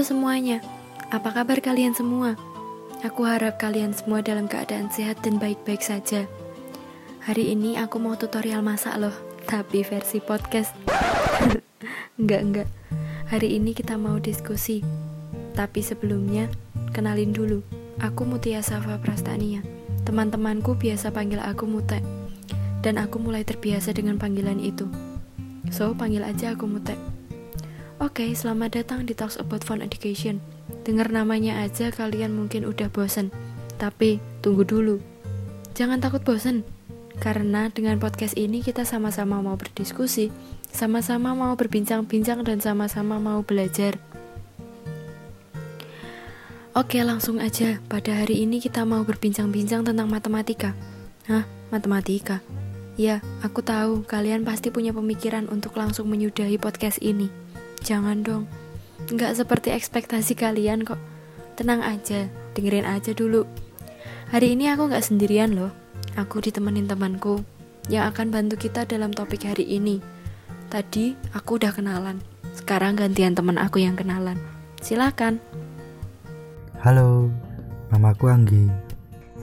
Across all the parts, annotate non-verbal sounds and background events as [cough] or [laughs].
Semuanya, apa kabar kalian semua? Aku harap kalian semua dalam keadaan sehat dan baik-baik saja. Hari ini aku mau tutorial masak loh, tapi versi podcast. [laughs] enggak, enggak. Hari ini kita mau diskusi. Tapi sebelumnya, kenalin dulu. Aku Mutia Safa Prastania. Teman-temanku biasa panggil aku Mute. Dan aku mulai terbiasa dengan panggilan itu. So, panggil aja aku Mute. Oke, okay, selamat datang di Talks About Fun Education. Dengar namanya aja kalian mungkin udah bosen. Tapi, tunggu dulu. Jangan takut bosen. Karena dengan podcast ini kita sama-sama mau berdiskusi, sama-sama mau berbincang-bincang dan sama-sama mau belajar. Oke, langsung aja. Pada hari ini kita mau berbincang-bincang tentang matematika. Hah, matematika? Ya, aku tahu kalian pasti punya pemikiran untuk langsung menyudahi podcast ini. Jangan dong, nggak seperti ekspektasi kalian kok. Tenang aja, dengerin aja dulu. Hari ini aku nggak sendirian loh. Aku ditemenin temanku yang akan bantu kita dalam topik hari ini. Tadi aku udah kenalan. Sekarang gantian teman aku yang kenalan. Silakan. Halo, namaku Anggi.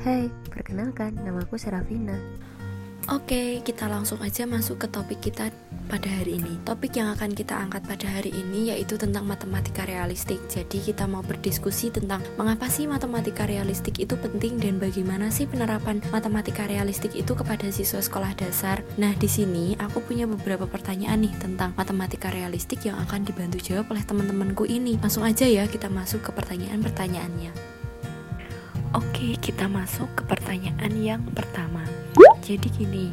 Hai, perkenalkan, namaku Serafina. Oke, kita langsung aja masuk ke topik kita pada hari ini. Topik yang akan kita angkat pada hari ini yaitu tentang matematika realistik. Jadi kita mau berdiskusi tentang mengapa sih matematika realistik itu penting dan bagaimana sih penerapan matematika realistik itu kepada siswa sekolah dasar. Nah, di sini aku punya beberapa pertanyaan nih tentang matematika realistik yang akan dibantu jawab oleh teman-temanku ini. Langsung aja ya kita masuk ke pertanyaan-pertanyaannya. Oke, kita masuk ke pertanyaan yang pertama. Jadi gini,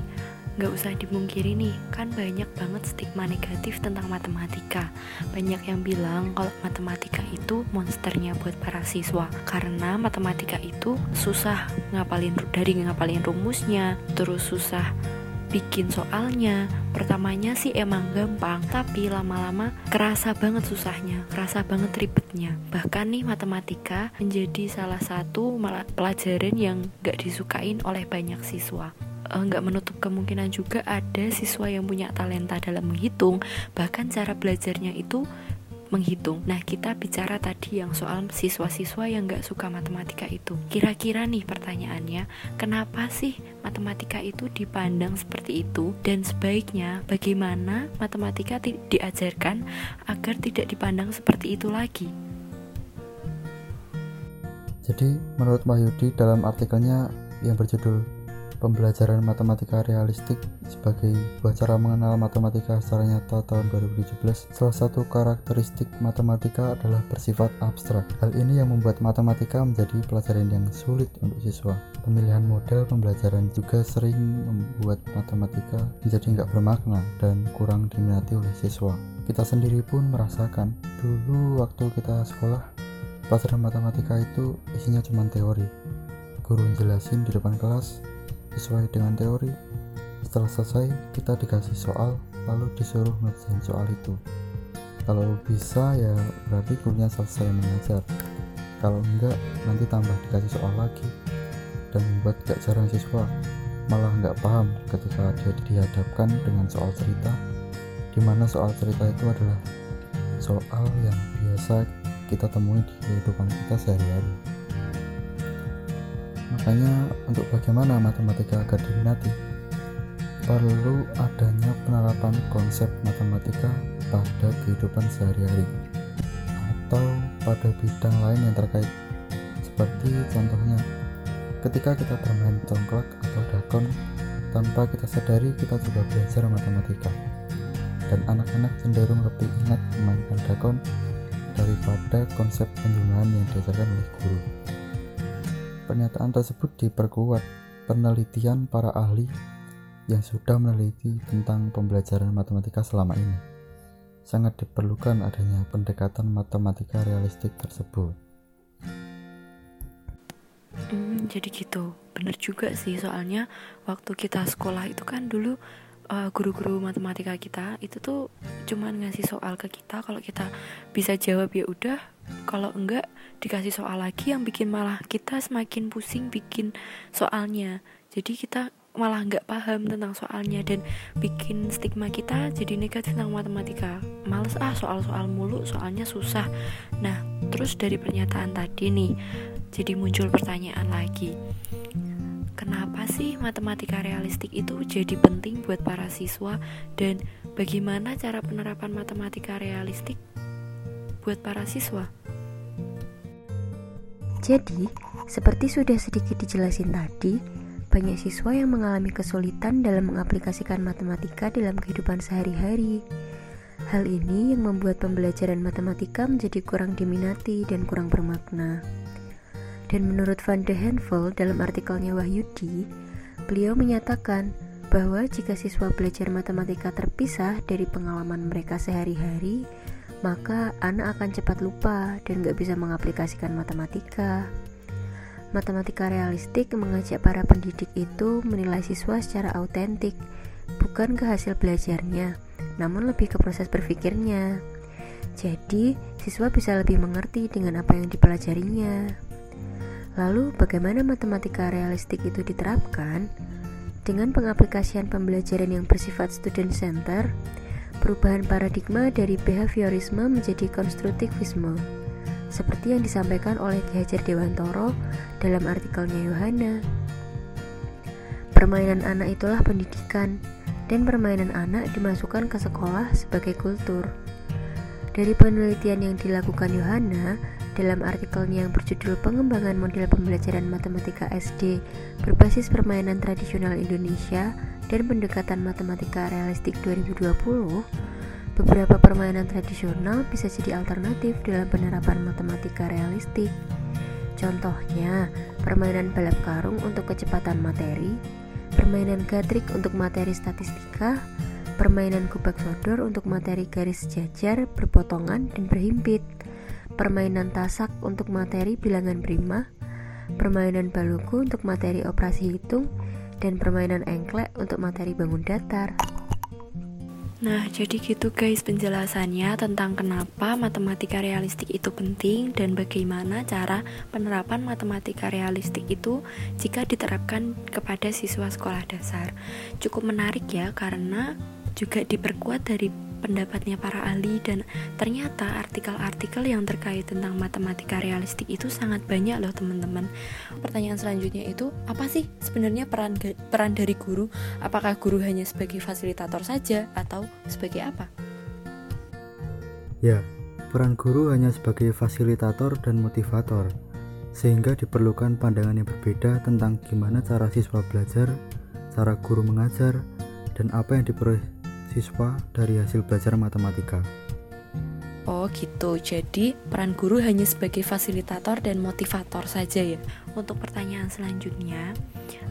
Gak usah dimungkiri nih, kan banyak banget stigma negatif tentang matematika. Banyak yang bilang kalau matematika itu monsternya buat para siswa. Karena matematika itu susah ngapalin dari ngapalin rumusnya, terus susah bikin soalnya. Pertamanya sih emang gampang tapi lama-lama kerasa banget susahnya kerasa banget ribetnya. Bahkan nih matematika menjadi salah satu pelajaran yang gak disukain oleh banyak siswa Eh, nggak menutup kemungkinan juga ada siswa yang punya talenta dalam menghitung bahkan cara belajarnya itu menghitung. Nah, kita bicara tadi yang soal siswa-siswa yang nggak suka matematika itu. Kira-kira nih pertanyaannya, kenapa sih matematika itu dipandang seperti itu? Dan sebaiknya bagaimana matematika di diajarkan agar tidak dipandang seperti itu lagi? Jadi, menurut Wahyudi dalam artikelnya yang berjudul pembelajaran matematika realistik sebagai sebuah cara mengenal matematika secara nyata tahun 2017, salah satu karakteristik matematika adalah bersifat abstrak. Hal ini yang membuat matematika menjadi pelajaran yang sulit untuk siswa. Pemilihan model pembelajaran juga sering membuat matematika menjadi nggak bermakna dan kurang diminati oleh siswa. Kita sendiri pun merasakan, dulu waktu kita sekolah, pelajaran matematika itu isinya cuma teori. Guru jelasin di depan kelas, sesuai dengan teori setelah selesai kita dikasih soal lalu disuruh ngerjain soal itu. Kalau bisa ya berarti gurunya selesai mengajar. Kalau enggak nanti tambah dikasih soal lagi. Dan membuat gak jarang siswa malah nggak paham ketika dia dihadapkan dengan soal cerita di mana soal cerita itu adalah soal yang biasa kita temui di kehidupan kita sehari-hari. Makanya untuk bagaimana matematika agar diminati, perlu adanya penerapan konsep matematika pada kehidupan sehari-hari atau pada bidang lain yang terkait. Seperti contohnya, ketika kita bermain congklak atau dakon, tanpa kita sadari kita juga belajar matematika. Dan anak-anak cenderung lebih ingat memainkan dakon daripada konsep penjumlahan yang diajarkan oleh guru. Pernyataan tersebut diperkuat penelitian para ahli yang sudah meneliti tentang pembelajaran matematika selama ini. Sangat diperlukan adanya pendekatan matematika realistik tersebut. Hmm, jadi gitu, bener juga sih soalnya waktu kita sekolah itu kan dulu uh, guru-guru matematika kita itu tuh cuman ngasih soal ke kita kalau kita bisa jawab ya udah kalau enggak dikasih soal lagi yang bikin malah kita semakin pusing bikin soalnya. Jadi kita malah nggak paham tentang soalnya dan bikin stigma kita jadi negatif tentang matematika. Males ah soal-soal mulu soalnya susah. Nah terus dari pernyataan tadi nih jadi muncul pertanyaan lagi. Kenapa sih matematika realistik itu jadi penting buat para siswa? Dan bagaimana cara penerapan matematika realistik buat para siswa jadi seperti sudah sedikit dijelasin tadi banyak siswa yang mengalami kesulitan dalam mengaplikasikan matematika dalam kehidupan sehari-hari. Hal ini yang membuat pembelajaran matematika menjadi kurang diminati dan kurang bermakna. Dan menurut Van de Henvel dalam artikelnya Wahyudi, beliau menyatakan bahwa jika siswa belajar matematika terpisah dari pengalaman mereka sehari-hari, maka anak akan cepat lupa dan gak bisa mengaplikasikan matematika. Matematika realistik mengajak para pendidik itu menilai siswa secara autentik, bukan ke hasil belajarnya, namun lebih ke proses berpikirnya. Jadi, siswa bisa lebih mengerti dengan apa yang dipelajarinya. Lalu, bagaimana matematika realistik itu diterapkan? Dengan pengaplikasian pembelajaran yang bersifat student center, perubahan paradigma dari behaviorisme menjadi konstruktivisme seperti yang disampaikan oleh Ki Hajar Dewantoro dalam artikelnya Yohana. Permainan anak itulah pendidikan, dan permainan anak dimasukkan ke sekolah sebagai kultur. Dari penelitian yang dilakukan Yohana dalam artikelnya yang berjudul Pengembangan Model Pembelajaran Matematika SD berbasis permainan tradisional Indonesia dan pendekatan matematika realistik 2020, Beberapa permainan tradisional bisa jadi alternatif dalam penerapan matematika realistik. Contohnya, permainan balap karung untuk kecepatan materi, permainan gatrik untuk materi statistika, permainan kubak sodor untuk materi garis sejajar, berpotongan, dan berhimpit, permainan tasak untuk materi bilangan prima, permainan baluku untuk materi operasi hitung, dan permainan engklek untuk materi bangun datar. Nah, jadi gitu guys penjelasannya tentang kenapa matematika realistik itu penting dan bagaimana cara penerapan matematika realistik itu jika diterapkan kepada siswa sekolah dasar. Cukup menarik ya karena juga diperkuat dari pendapatnya para ahli dan ternyata artikel-artikel yang terkait tentang matematika realistik itu sangat banyak loh teman-teman. Pertanyaan selanjutnya itu apa sih sebenarnya peran peran dari guru? Apakah guru hanya sebagai fasilitator saja atau sebagai apa? Ya, peran guru hanya sebagai fasilitator dan motivator sehingga diperlukan pandangan yang berbeda tentang gimana cara siswa belajar, cara guru mengajar, dan apa yang diperoleh siswa dari hasil belajar matematika. Oh gitu, jadi peran guru hanya sebagai fasilitator dan motivator saja ya. Untuk pertanyaan selanjutnya,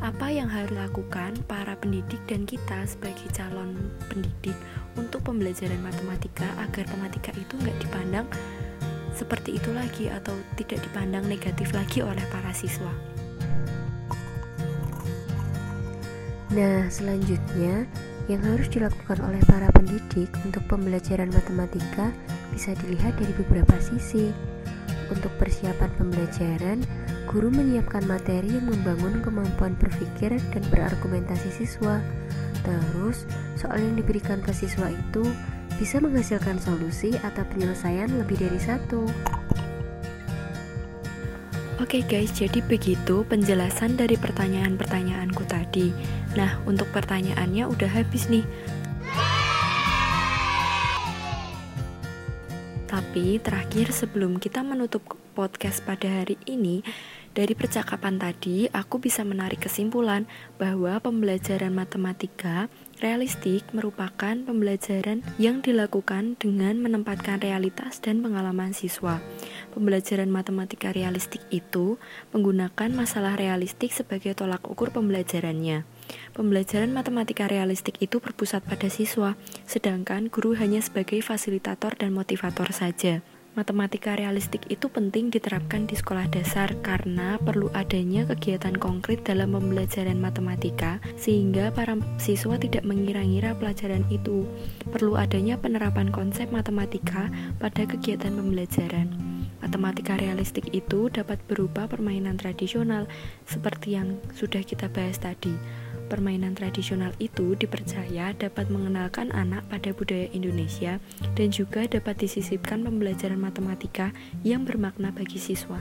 apa yang harus dilakukan para pendidik dan kita sebagai calon pendidik untuk pembelajaran matematika agar matematika itu nggak dipandang seperti itu lagi atau tidak dipandang negatif lagi oleh para siswa? Nah, selanjutnya yang harus dilakukan oleh para pendidik untuk pembelajaran matematika bisa dilihat dari beberapa sisi. Untuk persiapan pembelajaran, guru menyiapkan materi yang membangun kemampuan berpikir dan berargumentasi siswa. Terus, soal yang diberikan ke siswa itu bisa menghasilkan solusi atau penyelesaian lebih dari satu. Oke guys, jadi begitu penjelasan dari pertanyaan-pertanyaanku tadi. Nah, untuk pertanyaannya udah habis nih. Tapi terakhir sebelum kita menutup podcast pada hari ini, dari percakapan tadi aku bisa menarik kesimpulan bahwa pembelajaran matematika realistik merupakan pembelajaran yang dilakukan dengan menempatkan realitas dan pengalaman siswa. Pembelajaran matematika realistik itu menggunakan masalah realistik sebagai tolak ukur pembelajarannya. Pembelajaran matematika realistik itu berpusat pada siswa, sedangkan guru hanya sebagai fasilitator dan motivator saja. Matematika realistik itu penting diterapkan di sekolah dasar karena perlu adanya kegiatan konkret dalam pembelajaran matematika sehingga para siswa tidak mengira-ngira pelajaran itu. Perlu adanya penerapan konsep matematika pada kegiatan pembelajaran. Matematika realistik itu dapat berupa permainan tradisional seperti yang sudah kita bahas tadi. Permainan tradisional itu dipercaya dapat mengenalkan anak pada budaya Indonesia dan juga dapat disisipkan pembelajaran matematika yang bermakna bagi siswa.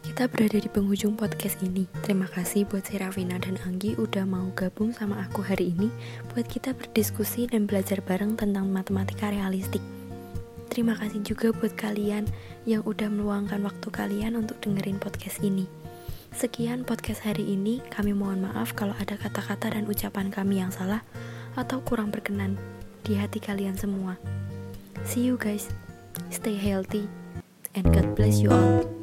Kita berada di penghujung podcast ini. Terima kasih buat Serafina dan Anggi udah mau gabung sama aku hari ini buat kita berdiskusi dan belajar bareng tentang matematika realistik. Terima kasih juga buat kalian yang udah meluangkan waktu kalian untuk dengerin podcast ini. Sekian podcast hari ini. Kami mohon maaf kalau ada kata-kata dan ucapan kami yang salah atau kurang berkenan di hati kalian semua. See you guys. Stay healthy and God bless you all.